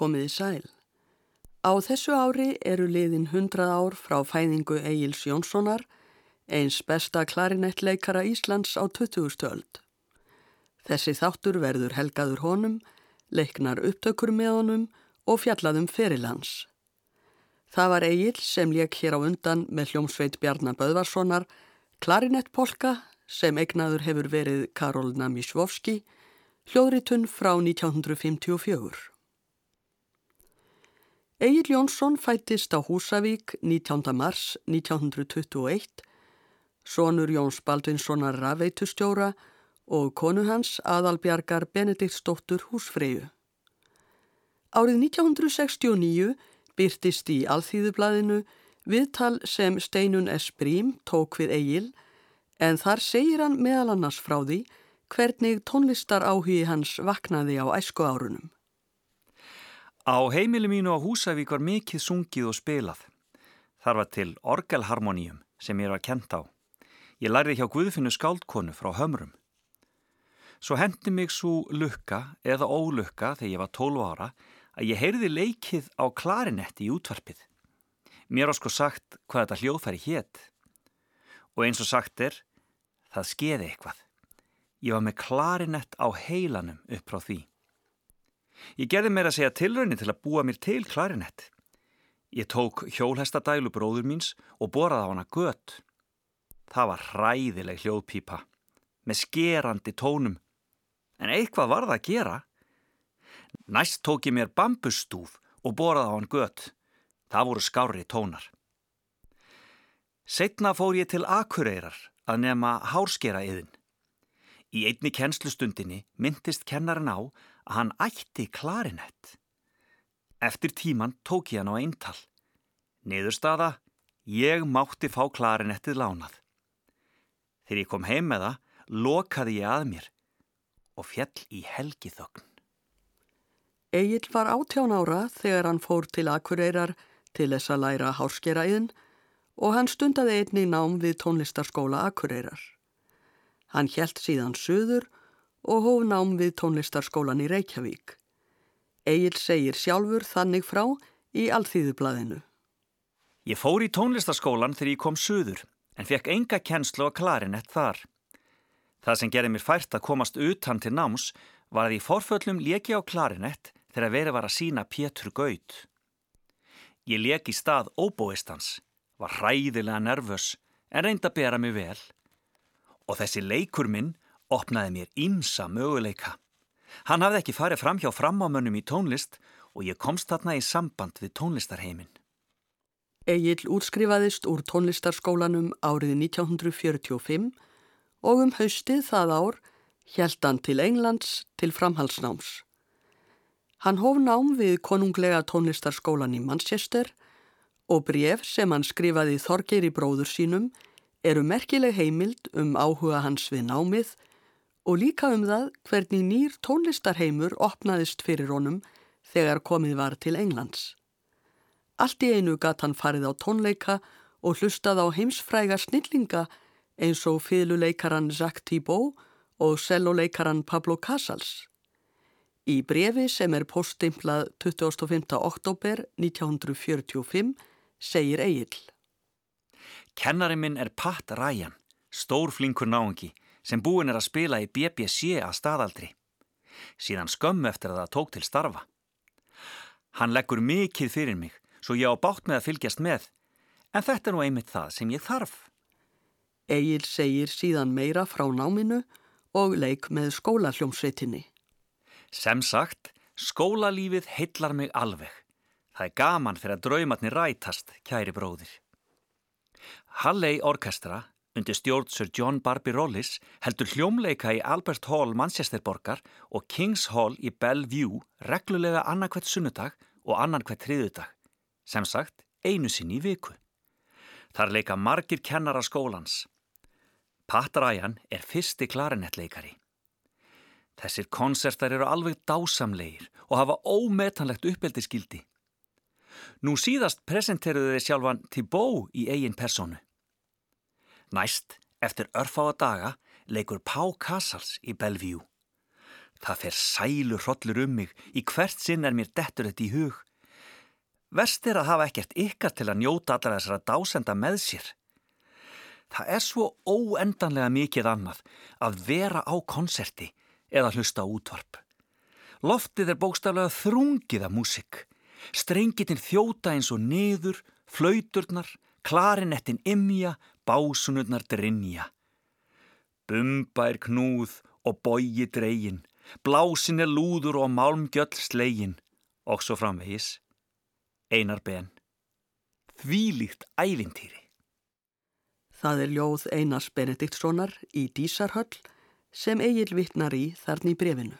komiði sæl. Á þessu ári eru liðin 100 ár frá fæðingu Egil's Jónssonar, eins besta klarinettleikara Íslands á 20. öld. Þessi þáttur verður helgaður honum, leiknar upptökur með honum og fjallaðum ferilans. Það var Egil sem leik hér á undan með hljómsveit Bjarnar Böðvarssonar, klarinettpolka sem egnaður hefur verið Karol Namisvovski, hljóðritun frá 1954. Egil Jónsson fættist á Húsavík 19. mars 1921, sonur Jóns Baldvinssonar rafveitustjóra og konu hans aðalbjargar Benediktsdóttur húsfreyju. Árið 1969 byrtist í Alþýðublaðinu viðtal sem Steinun S. Brím tók við Egil en þar segir hann meðal annars frá því hvernig tónlistar áhugi hans vaknaði á æsku árunum. Á heimili mínu á Húsavík var mikið sungið og spilað. Þar var til orgelharmoníum sem ég var kent á. Ég lærði hjá Guðfinnu skáldkonu frá hömrum. Svo hendi mig svo lukka eða ólukka þegar ég var 12 ára að ég heyrði leikið á klarinetti í útvarpið. Mér var sko sagt hvað þetta hljóðfæri hétt. Og eins og sagt er, það skeði eitthvað. Ég var með klarinett á heilanum upp frá því. Ég gerði mér að segja tilraunni til að búa mér til klarinett. Ég tók hjólhestadælu bróður míns og boraði á hana gött. Það var hræðileg hljóðpípa, með skerandi tónum. En eitthvað var það að gera. Næst tók ég mér bambustúf og boraði á hann gött. Það voru skári tónar. Setna fór ég til Akureyrar að nema hárskera yðin. Í einni kennslustundinni myndist kennarin á hann ætti klarinett. Eftir tíman tók ég hann á eintal. Niðurstaða, ég mátti fá klarinettið lánað. Þegar ég kom heim með það, lokaði ég að mér og fjall í helgithögn. Egil var áttján ára þegar hann fór til Akureyrar til þess að læra hárskeraðinn og hann stundaði einni nám við tónlistarskóla Akureyrar. Hann helt síðan söður og hóf nám við tónlistarskólan í Reykjavík. Egil segir sjálfur þannig frá í Alþýðublaðinu. Ég fór í tónlistarskólan þegar ég kom söður en fekk enga kennslu á klarinett þar. Það sem gerði mér fært að komast utan til náms var að í forföllum leki á klarinett þegar verið var að sína Pétur Gaut. Ég leki í stað óbóistans, var hræðilega nervös en reyndi að bera mig vel. Og þessi leikur minn opnaði mér ímsa möguleika. Hann hafði ekki farið fram hjá framámönnum í tónlist og ég komst þarna í samband við tónlistarheimin. Egil útskrifaðist úr tónlistarskólanum árið 1945 og um haustið það ár hjælt hann til Englands til framhalsnáms. Hann hóf nám við konunglega tónlistarskólan í Manchester og bref sem hann skrifaði Þorgeir í bróður sínum eru merkileg heimild um áhuga hans við námið og líka um það hvernig nýr tónlistarheimur opnaðist fyrir honum þegar komið var til Englands. Allt í einu gatt hann farið á tónleika og hlustað á heimsfræga snillinga eins og fylguleikaran Jacques Thibault og celloleikaran Pablo Casals. Í brefi sem er postimplað 25. oktober 1945 segir Egil. Kennari minn er Pat Ryan, stórflinkur náengi sem búin er að spila í BBC að staðaldri. Síðan skömmu eftir að það tók til starfa. Hann leggur mikið fyrir mig, svo ég á bátt með að fylgjast með, en þetta er nú einmitt það sem ég þarf. Egil segir síðan meira frá náminu og leik með skólahljómsveitinni. Sem sagt, skólalífið heillar mig alveg. Það er gaman fyrir að draumatni rætast, kæri bróðir. Halley Orkestra undir stjórn Sir John Barbie Rollis heldur hljómleika í Albert Hall Manchesterborgar og Kings Hall í Bellevue reglulega annarkvært sunnudag og annarkvært þriðudag, sem sagt einu sinni í viku. Þar leika margir kennara skólans. Pat Ryan er fyrsti klarinettleikari. Þessir konsertar eru alveg dásamlegir og hafa ómetanlegt uppeldiskildi. Nú síðast presenteruðu þeir sjálfan Thibault í eigin personu. Næst, eftir örfáa daga, leikur Pá Casals í Bellevue. Það fer sælu hrollur um mig, í hvert sinn er mér dettur þetta í hug. Verst er að hafa ekkert ykkar til að njóta allar þessara dásenda með sér. Það er svo óendanlega mikið annað að vera á konserti eða hlusta útvarp. Loftið er bókstaflega þrungið af músik. Strengitinn þjóta eins og niður, flauturnar, klarinettin imja, básunurnar drinja. Bumba er knúð og bogi dreygin, blásin er lúður og málmgjöll slegin, og svo framvegis. Einar ben. Þvílíkt ævintýri. Það er ljóð Einars Benediktssonar í Dísarhöll sem Egil vittnar í þarna í brefinu.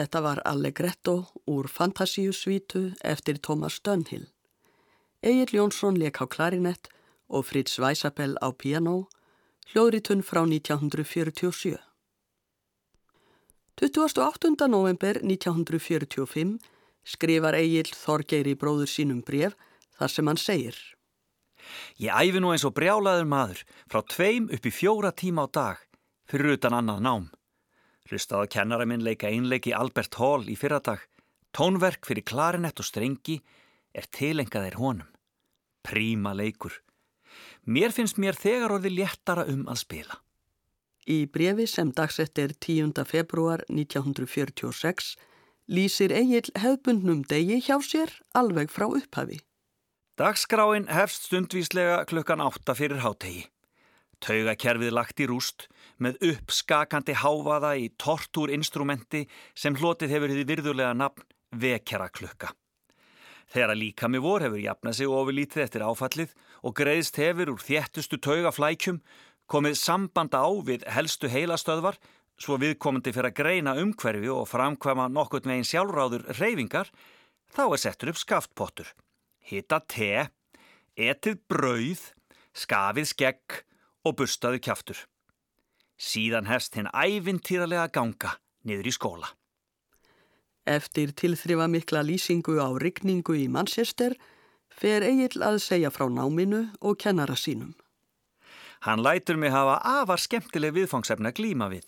Þetta var Allegretto úr Fantasíusvítu eftir Thomas Dunhill. Egil Jónsson leik á klarinett og Fritz Weisabell á piano, hljóðritun frá 1947. 28. november 1945 skrifar Egil Þorgeiri bróður sínum bref þar sem hann segir Ég æfi nú eins og brjálaður maður frá tveim upp í fjóra tíma á dag fyrir utan annað nám. Hlustaði að kennara minn leika einleiki Albert Hall í fyrradag. Tónverk fyrir klarinett og strengi er tilengaðir honum. Príma leikur. Mér finnst mér þegar orði léttara um að spila. Í brefi sem dagsett er 10. februar 1946 lýsir Egil hefbundnum degi hjá sér alveg frá upphafi. Dagskráin hefst stundvíslega klukkan átta fyrir hátegi. Taugakerfið lagt í rúst með uppskakandi háfaða í tortúrinstrumenti sem hlotið hefur því virðulega nafn vekjara klukka. Þegar að líka með vor hefur jafnað sig ofurlítið eftir áfallið og greiðst hefur úr þéttustu taugaflækjum komið sambanda á við helstu heilastöðvar svo viðkomandi fyrir að greina umhverfi og framkvæma nokkurt megin sjálfráður reyfingar þá er settur upp skaftpottur. Hita te, etið brauð, skafið skegg og burstaðu kjaftur. Síðan hefst hinn ævintýralega ganga niður í skóla. Eftir tilþrifa mikla lýsingu á rigningu í Manchester fer Egil að segja frá náminu og kennara sínum. Hann lætur mig hafa afar skemmtileg viðfangsefna glíma við.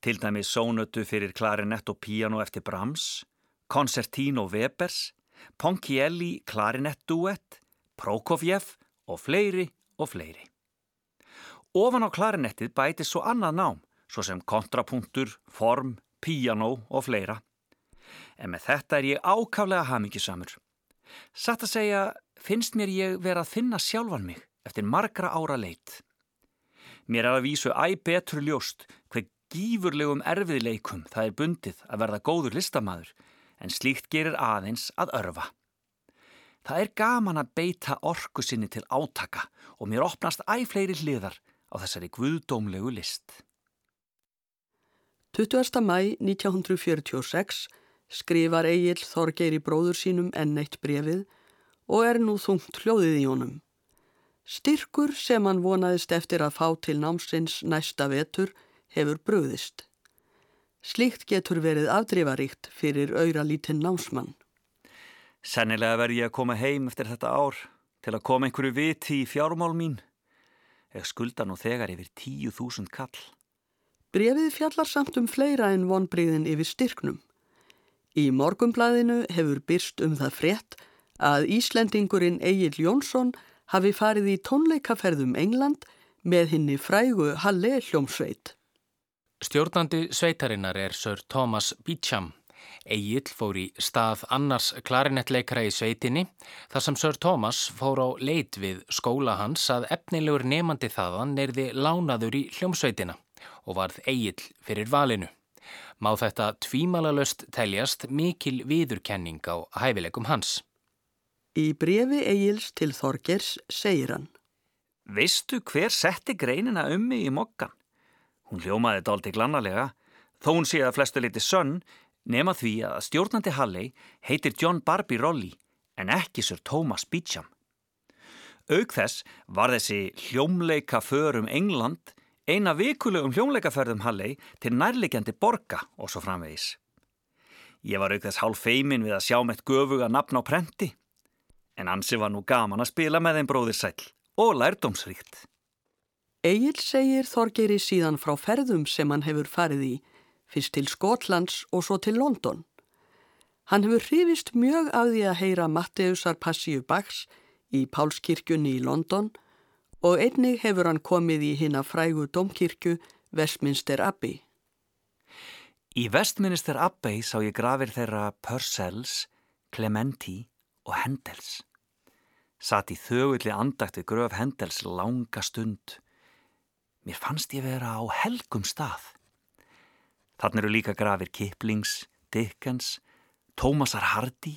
Til dæmi sónötu fyrir klarinett og piano eftir Brahms, Concertino Webers, Ponchielli klarinettduett, Prokofjev og fleiri og fleiri. Ofan á klarinettið bæti svo annað nám, svo sem kontrapunktur, form, piano og fleira. En með þetta er ég ákaflega hamingisamur. Satt að segja, finnst mér ég vera að finna sjálfan mig eftir margra ára leitt. Mér er að vísu æg betur ljóst hver gífurlegum erfiðleikum það er bundið að verða góður listamadur, en slíkt gerir aðeins að örfa. Það er gaman að beita orku sinni til átaka og mér opnast æg fleiri hliðar á þessari guðdómlegu list. 20. mæ 1946 skrifar Egil Þorgeir í bróður sínum enn eitt brefið og er nú þungt hljóðið í honum. Styrkur sem hann vonaðist eftir að fá til námsins næsta vetur hefur bröðist. Slíkt getur verið afdrifaríkt fyrir auðra lítinn námsmann. Sennilega verð ég að koma heim eftir þetta ár til að koma einhverju viti í fjármál mín. Eða skulda nú þegar yfir 10.000 kall. Brefið fjallar samt um fleira en vonbriðin yfir styrknum. Í morgumblæðinu hefur byrst um það frétt að Íslendingurinn Egil Jónsson hafi farið í tónleikaferðum England með henni frægu Halle hljómsveit. Stjórnandi sveitarinnar er Sir Thomas Beecham. Egil fór í stað annars klarinettleikara í sveitinni þar sem Sir Thomas fór á leit við skóla hans að efnilegur nefandi þaðan erði lánaður í hljómsveitina og varð Egil fyrir valinu. Má þetta tvímalalöst teljast mikil viðurkenning á hæfileikum hans. Í brefi Egils til Þorgers segir hann Veistu hver setti greinina um mig í mokkan? Hún hljómaði dálti glannalega, þó hún sé að flestu liti sönn, nema því að stjórnandi Halley heitir John Barbie Rolli en ekki Sir Thomas Beecham. Aug þess var þessi hljómleika förum England eina vikulegum hljómleikaferðum Halley til nærlegjandi borga og svo framvegis. Ég var auk þess hálf feimin við að sjá meitt göfuga nafn á prenti, en ansi var nú gaman að spila með þeim bróðir sæl og lærdómsríkt. Egil segir Þorgeri síðan frá ferðum sem hann hefur farið í, fyrst til Skotlands og svo til London. Hann hefur hrifist mjög af því að heyra Matteusar Passíu Bachs í Pálskirkjunni í London og einnig hefur hann komið í hinn að frægu domkirkju Westminster Abbey. Í Westminster Abbey sá ég grafir þeirra Purcells, Clementi og Hendels. Satt í þögulli andakt við gröf Hendels langa stund. Mér fannst ég vera á helgum stað. Þannig eru líka grafir Kiplings, Dickens, Tómasar Hardy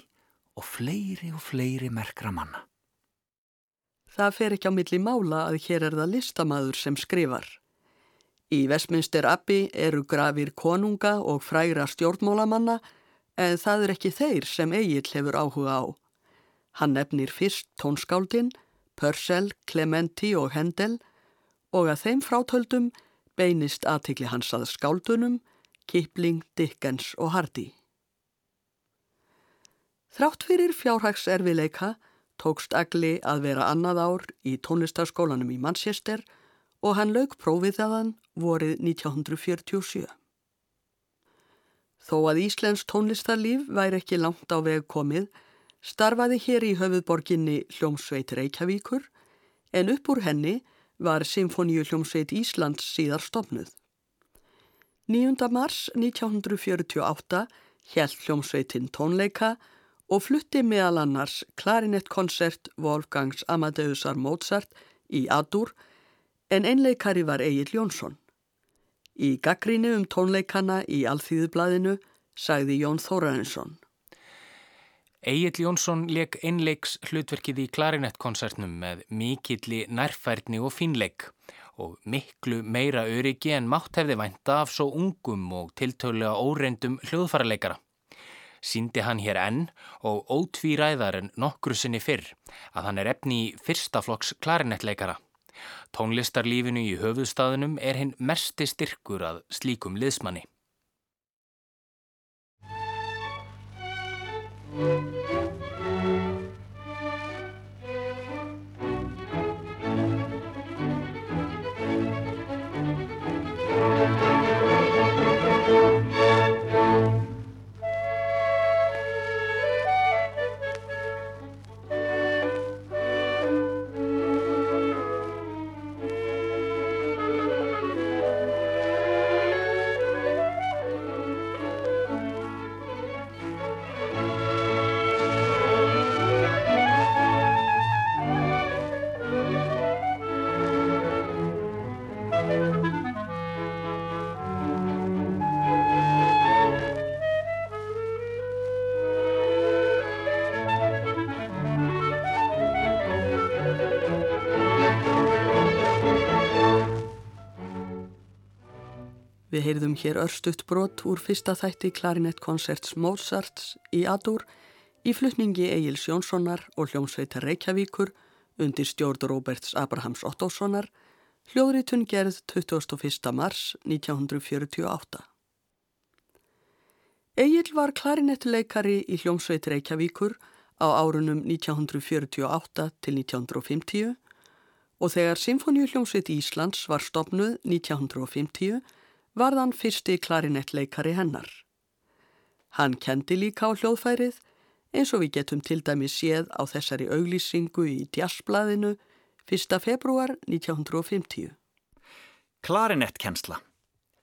og fleiri og fleiri merkra manna. Það fer ekki á milli mála að hér er það listamaður sem skrifar. Í Westminster Abbey eru grafir konunga og frægra stjórnmólamanna en það er ekki þeir sem Egil hefur áhuga á. Hann nefnir fyrst tónskáldin, Purcell, Clementi og Hendel og að þeim frátöldum beinist aðtikli hans að skáldunum, Kipling, Dickens og Hardy. Þrátt fyrir fjárhagserfileika tókst Agli að vera annað ár í tónlistarskólanum í Manchester og hann lög prófið þaðan vorið 1947. Þó að Íslensk tónlistarlíf væri ekki langt á veg komið starfaði hér í höfuðborginni hljómsveit Reykjavíkur en upp úr henni var Symfóníu hljómsveit Íslands síðar stopnuð. 9. mars 1948 held hljómsveitin tónleika og flutti meðal annars klarinettkonsert Wolfgangs Amadeusar Mozart í Adur en einleikari var Egil Jónsson. Í gaggríni um tónleikana í Alþýðublaðinu sagði Jón Þórarinsson. Egil Jónsson leik einleiks hlutverkið í klarinettkonsertnum með mikilli nærfærni og finleik og miklu meira öryggi en mátt hefði vænta af svo ungum og tiltölulega óreindum hljóðfaraleikara. Sýndi hann hér enn og ótvíræðar en nokkru sinni fyrr að hann er efni í fyrstaflokks klarinettleikara. Tónlistarlífinu í höfuðstaðunum er hinn mersti styrkur að slíkum liðsmanni. Við heyrðum hér örstuðt brot úr fyrsta þætti klarinettkonserts Mozarts í Adur í flutningi Egil's Jónssonar og hljómsveitar Reykjavíkur undir stjórn Róberts Abrahams Ottóssonar, hljóðritun gerð 21. mars 1948. Egil var klarinettuleikari í hljómsveit Reykjavíkur á árunum 1948 til 1950 og þegar Sinfoníuhljómsveit Íslands var stopnuð 1950 var þann fyrsti klarinettleikari hennar. Hann kendi líka á hljóðfærið eins og við getum til dæmi séð á þessari auglýsingu í Djassblæðinu 1. februar 1950. Klarinettkensla.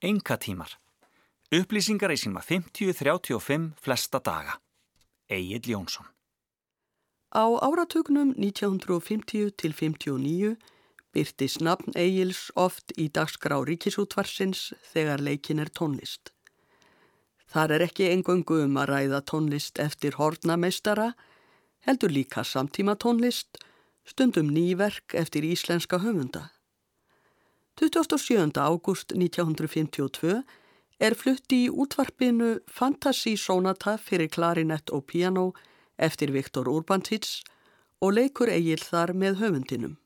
Enga tímar. Upplýsingar í síma 50-35 flesta daga. Egil Jónsson. Á áratugnum 1950 til 59 byrtist nafn Egils oft í dagskrá ríkisútvarsins þegar leikin er tónlist. Þar er ekki engöngu um að ræða tónlist eftir hornameistara, heldur líka samtíma tónlist, stundum nýverk eftir íslenska höfunda. 27. ágúst 1952 er flutti í útvarpinu Fantasy Sonata fyrir klarinett og piano eftir Viktor Urbantits og leikur eigil þar með höfundinum.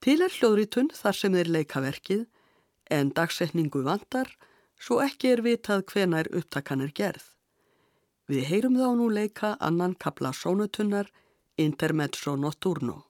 Til er hljóðritun þar sem þeir leika verkið en dagsetningu vantar svo ekki er vitað hvenar upptakan er gerð. Við heyrum þá nú leika annan kapla sónutunnar Intermezzo Notturno.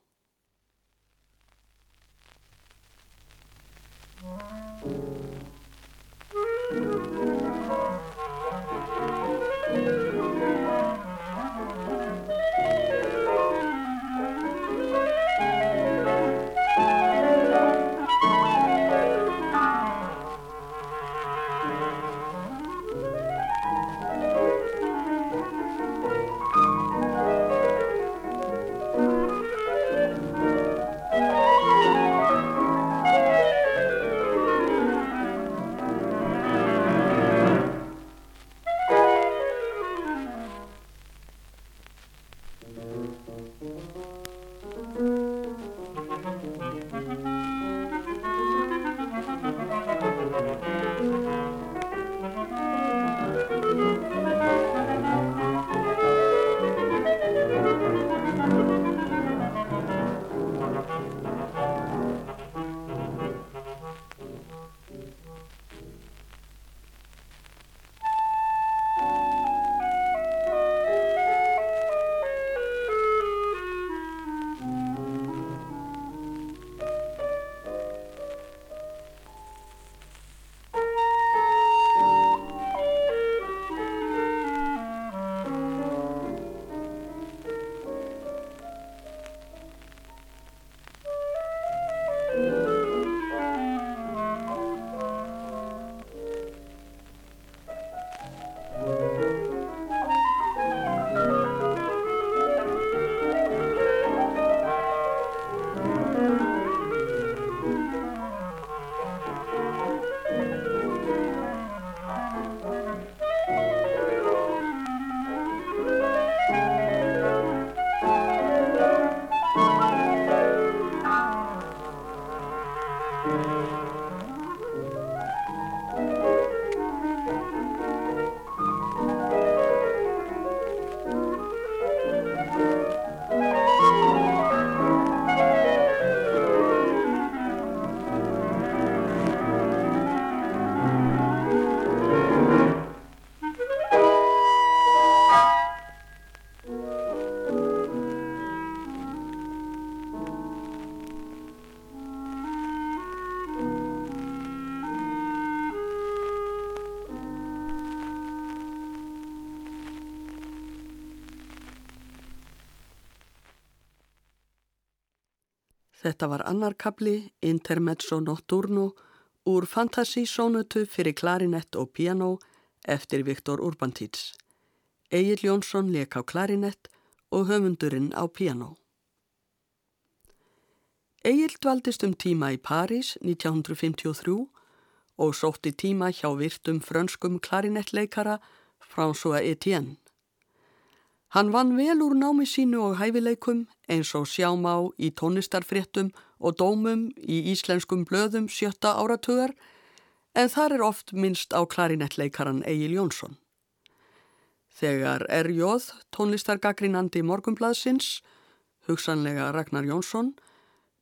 Þetta var annarkabli Intermezzo Notturno úr Fantasísónutu fyrir klarinett og piano eftir Viktor Urbantits. Egil Jónsson leik á klarinett og höfundurinn á piano. Egil dvaldist um tíma í París 1953 og sótti tíma hjá virtum frönskum klarinettleikara François Etienne. Hann vann vel úr námi sínu og hæfileikum eins og sjáma á í tónistarfréttum og dómum í íslenskum blöðum sjötta áratugar en þar er oft minnst á klarinettleikaran Egil Jónsson. Þegar R.J. tónlistargagrinandi morgumblaðsins, hugsanlega Ragnar Jónsson,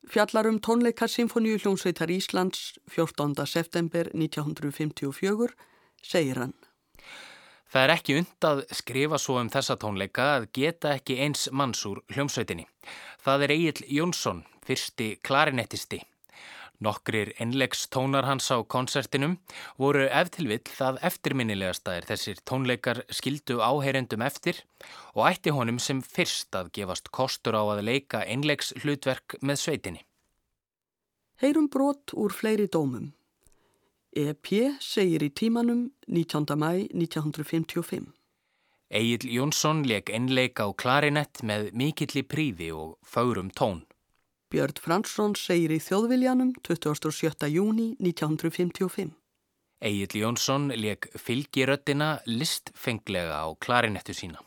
fjallar um tónleikarsymfoníu hljómsveitar Íslands 14. september 1954, segir hann. Það er ekki und að skrifa svo um þessa tónleika að geta ekki eins manns úr hljómsveitinni. Það er Egil Jónsson, fyrsti klarinettisti. Nokkrir innlegs tónar hans á konsertinum voru eftirvill það eftirminnilegasta er þessir tónleikar skildu áheyrendum eftir og ætti honum sem fyrst að gefast kostur á að leika innlegs hlutverk með sveitinni. Heyrum brot úr fleiri dómum. EP segir í tímanum 19. mæ 1955. Egil Jónsson leik einleik á klarinett með mikilli príði og fárum tón. Björn Fransson segir í þjóðviljanum 27. júni 1955. Egil Jónsson leik fylgiröttina listfenglega á klarinettu sína.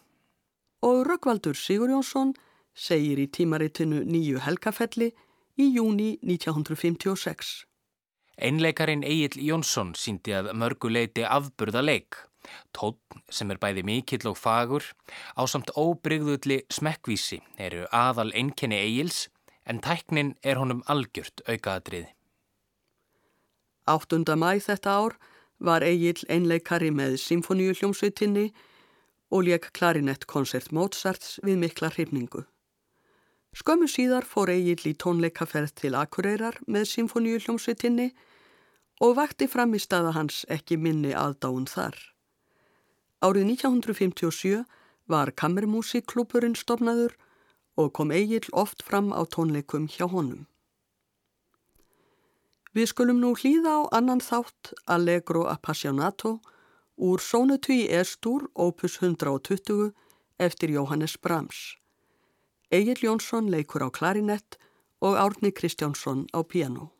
Og Rökkvaldur Sigur Jónsson segir í tímaritinu Nýju helgafelli í júni 1956. Einleikarin Egil Jónsson síndi að mörguleiti afburða leik. Tótt sem er bæði mikill og fagur á samt óbrygðulli smekkvísi eru aðal einkenni Egils en tæknin er honum algjört aukaðatriði. 8. mæ þetta ár var Egil einleikari með symfoníu hljómsveitinni og leik klarinettkoncert Mozarts við mikla hrifningu. Skömmu síðar fór Egil í tónleikaferð til Akureyrar með symfoníu hljómsveitinni og vakti fram í staða hans ekki minni aðdáun þar. Árið 1957 var Kammermusikklúpurinn stopnaður og kom Egil oft fram á tónleikum hjá honum. Við skulum nú hlýða á annan þátt Allegro Appassionato úr Sónutu í Estur opus 120 eftir Jóhannes Brahms. Egil Jónsson leikur á klarinett og Árni Kristjánsson á piano.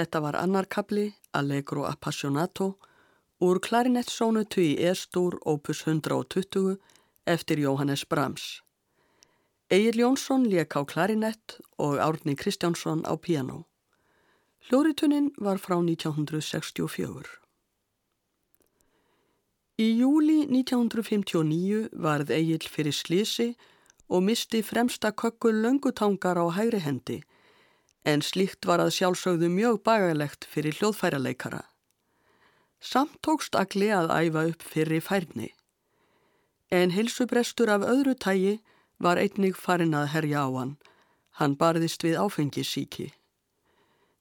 Þetta var annarkabli, Allegro Appassionato, úr klarinettsónutu í Estur opus 120 eftir Jóhannes Brahms. Egil Jónsson lék á klarinett og Árni Kristjánsson á piano. Hljóritunnin var frá 1964. Í júli 1959 varð Egil fyrir slísi og misti fremsta kökkul löngutangar á hægri hendi en slíkt var að sjálfsögðu mjög bagalegt fyrir hljóðfæraleikara. Samt tókst Agli að æfa upp fyrir færni. En hilsubrestur af öðru tægi var einnig farin að herja á hann. Hann barðist við áfengisíki.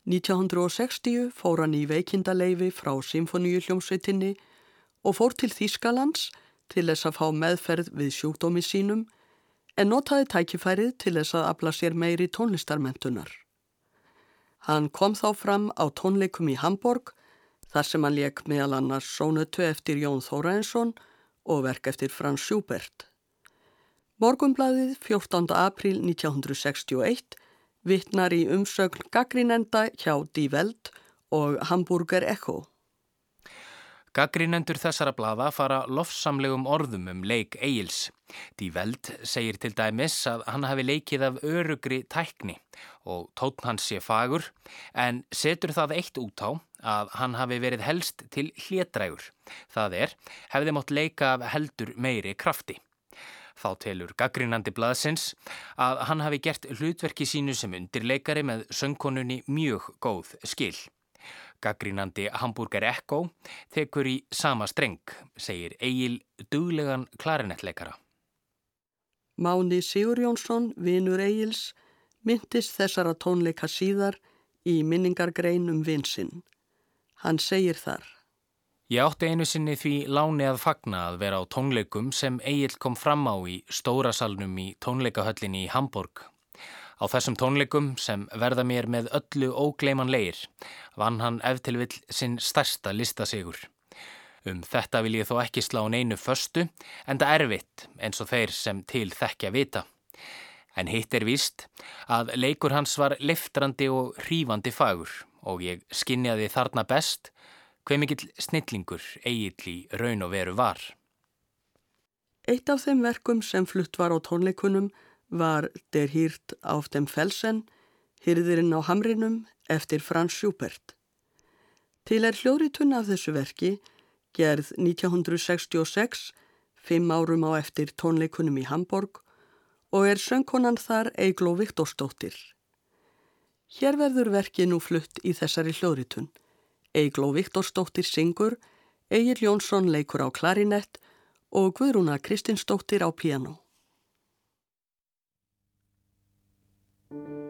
1960 fór hann í veikindaleifi frá Symfoníuhljómsveitinni og fór til Þýskalands til þess að fá meðferð við sjúkdómi sínum en notaði tækifærið til þess að afla sér meiri tónlistarmentunar. Hann kom þá fram á tónleikum í Hamburg þar sem hann leik meðal annars sónötu eftir Jón Þóraensson og verk eftir Frans Schubert. Morgumbladið 14. april 1961 vittnar í umsögn gaggrínenda hjá Die Welt og Hamburger Echo. Gaggrínendur þessara blada fara lofsamlegum orðum um leik Egils. Die Welt segir til dæmis að hann hafi leikið af örugri tækni og tótn hans sé fagur en setur það eitt út á að hann hafi verið helst til hlétrægur. Það er, hefði mótt leika af heldur meiri krafti. Þá telur gaggrínandi blaðsins að hann hafi gert hlutverki sínu sem undirleikari með söngkonunni mjög góð skil. Gaggrínandi Hamburger Echo tekur í sama streng, segir Egil duglegan klarinettleikara. Máni Sigur Jónsson, vinur Egils, myndist þessara tónleika síðar í minningargrein um vinsinn. Hann segir þar. Ég átti einu sinni því láni að fagna að vera á tónleikum sem Egil kom fram á í stórasalnum í tónleikahöllinni í Hamburg. Á þessum tónleikum sem verða mér með öllu ógleimanleir vann hann eftirvill sinn stærsta listasigur. Um þetta vil ég þó ekki slá neinu föstu en það er erfitt eins og þeir sem til þekkja vita. En hitt er víst að leikur hans var liftrandi og hrífandi fagur og ég skinjaði þarna best hver mikill snillingur eigill í raun og veru var. Eitt af þeim verkum sem flutt var á tónleikunum var Der Hirt auf dem Felsen, Hyrðirinn á Hamrinum eftir Frans Schubert. Til er hljóritun af þessu verki, gerð 1966, fimm árum á eftir tónleikunum í Hamburg og er söngkonan þar Eigló Viktorsdóttir. Hér verður verki nú flutt í þessari hljóritun. Eigló Viktorsdóttir syngur, Egil Jónsson leikur á klarinett og Guðrúna Kristinsdóttir á piano. thank you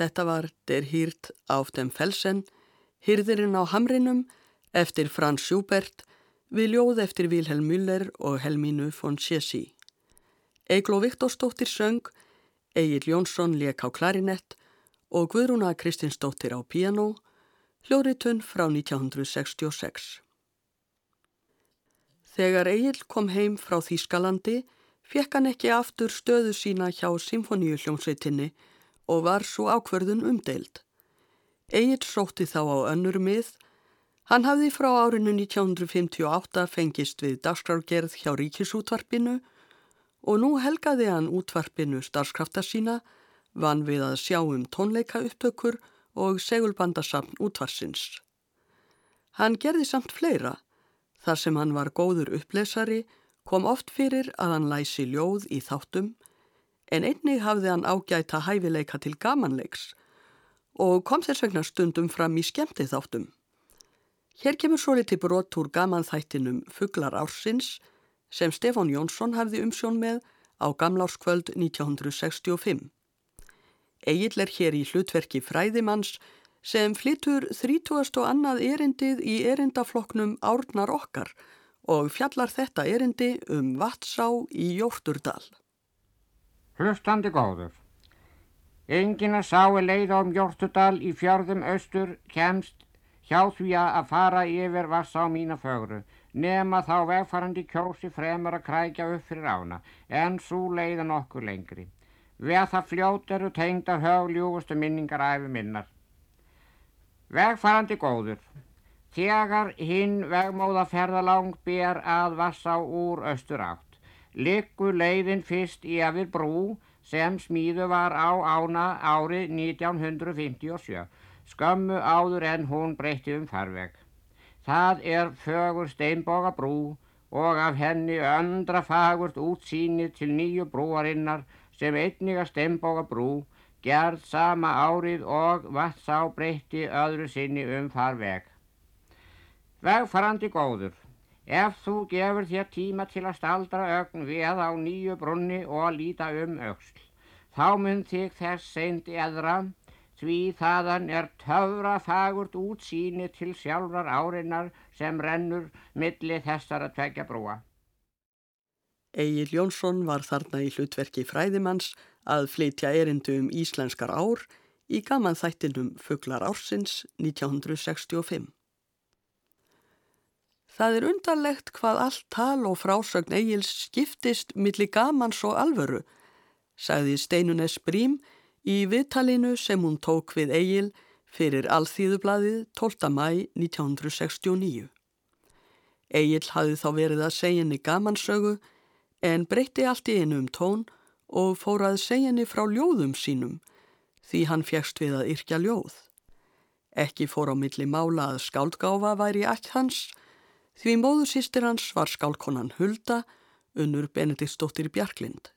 Þetta var Der Hirt auf dem Felsen, Hyrðirinn á Hamrinum eftir Franz Schubert við ljóð eftir Vilhelm Müller og Helmínu von Sjessi. Eigló Viktorsdóttir söng, Egil Jónsson leik á klarinett og Guðrúna Kristinsdóttir á piano, hljóritun frá 1966. Þegar Egil kom heim frá Þýskalandi fekk hann ekki aftur stöðu sína hjá symfoníuhljómsveitinni og var svo ákverðun umdeild. Egil sótti þá á önnur mið. Hann hafði frá árinu 1958 fengist við dagskrárgerð hjá ríkisútvarpinu og nú helgaði hann útvarpinu starfskrafta sína, vann við að sjá um tónleika upptökur og segulbandasafn útvarsins. Hann gerði samt fleira. Þar sem hann var góður upplesari kom oft fyrir að hann læsi ljóð í þáttum en einnig hafði hann ágæta hæfileika til gamanleiks og kom þess vegna stundum fram í skemmti þáttum. Hér kemur svo liti brot úr gamanþættinum Fuglar ársins sem Stefán Jónsson hafði umsjón með á gamlárskvöld 1965. Egil er hér í hlutverki fræðimanns sem flytur 30. og annað erindið í erindafloknum Árnar okkar og fjallar þetta erindi um Vatsá í Jófturdal. Hlustandi góður. Engin að sá er leið á um Jórtudal í fjörðum austur kemst hjá því að fara yfir vassá mína fögru nema þá vegfarandi kjósi fremur að krækja upp fyrir ána en svo leiða nokkur lengri. Veð það fljótt eru tengdar högljúfustu minningar æfi minnar. Vegfarandi góður. Þegar hinn vegmóða ferðalang ber að vassá úr austur átt liggur leiðin fyrst yfir brú sem smíðu var á ána árið 1957, skömmu áður en hún breytti um farveg. Það er fögur steinboga brú og af henni öndra fagurt útsýnið til nýju brúarinnar sem einniga steinboga brú gerð sama árið og vatnsá breytti öðru sinni um farveg. Vegfarandi góður. Ef þú gefur þér tíma til að staldra ögn við á nýju brunni og líta um auksl, þá mun þig þess seindi eðra, því þaðan er töfra fagurt útsýni til sjálfrar árinnar sem rennur milli þessara tvekja brúa. Egil Jónsson var þarna í hlutverki fræðimanns að flytja erindu um íslenskar ár í gaman þættinum Fuglar ársins 1965. Það er undarlegt hvað allt tal og frásögn Egils skiptist millir gamans og alvöru, sagði Steinunes Brím í viðtalinu sem hún tók við Egil fyrir Alþýðublaðið 12. mæ 1969. Egil hafði þá verið að segja henni gamansögu en breytti allt í einu um tón og fór að segja henni frá ljóðum sínum því hann fjækst við að yrkja ljóð. Ekki fór á milli mála að skáldgáfa væri allt hans Því móður sýstir hans var skálkonan Hulda, unnur Benediktsdóttir Bjarklind.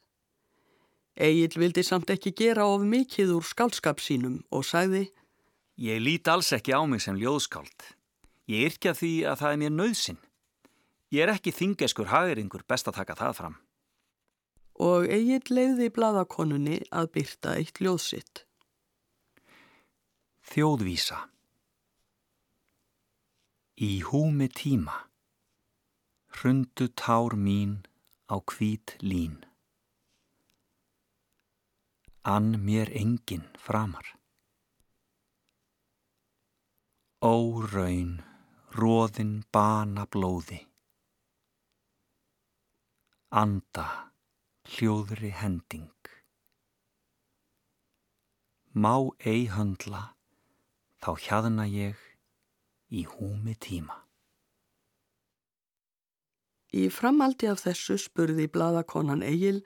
Egil vildi samt ekki gera of mikið úr skálskap sínum og sagði Ég lít alls ekki á mig sem ljóðskáld. Ég yrkja því að það er mér nöðsin. Ég er ekki þingeskur hageringur best að taka það fram. Og Egil leiði bladakonunni að byrta eitt ljóðsitt. Þjóðvísa Í húmi tíma hrundu tár mín á hvít lín. Ann mér engin framar. Ó raun, róðin bana blóði. Anda, hljóðri hending. Má ei höndla, þá hjaðna ég í húmi tíma. Í framaldi af þessu spurði bladakonan Egil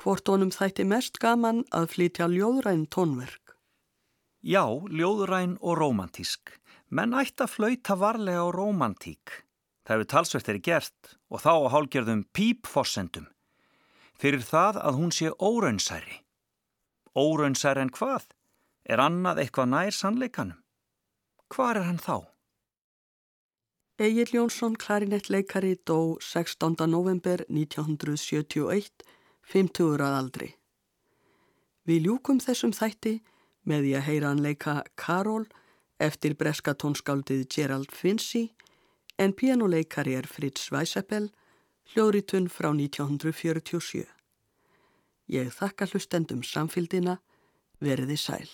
hvort honum þætti mest gaman að flytja ljóðræn tónverk. Já, ljóðræn og romantísk. Menn ætti að flauta varlega á romantík. Það hefur talsvert er gert og þá á hálgjörðum pípfossendum. Fyrir það að hún sé óraunsæri. Óraunsæri en hvað? Er annað eitthvað nær sannleikanum? Hvar er hann þá? Egil Jónsson, klarinettleikari, dó 16. november 1971, 50 að aldri. Við ljúkum þessum þætti með því að heyra hann leika Karol eftir breska tónskáldið Gerald Finzi en pianoleikari er Fritz Weisseppel, hljóðritun frá 1947. Ég þakka hlustendum samfildina, veriði sæl.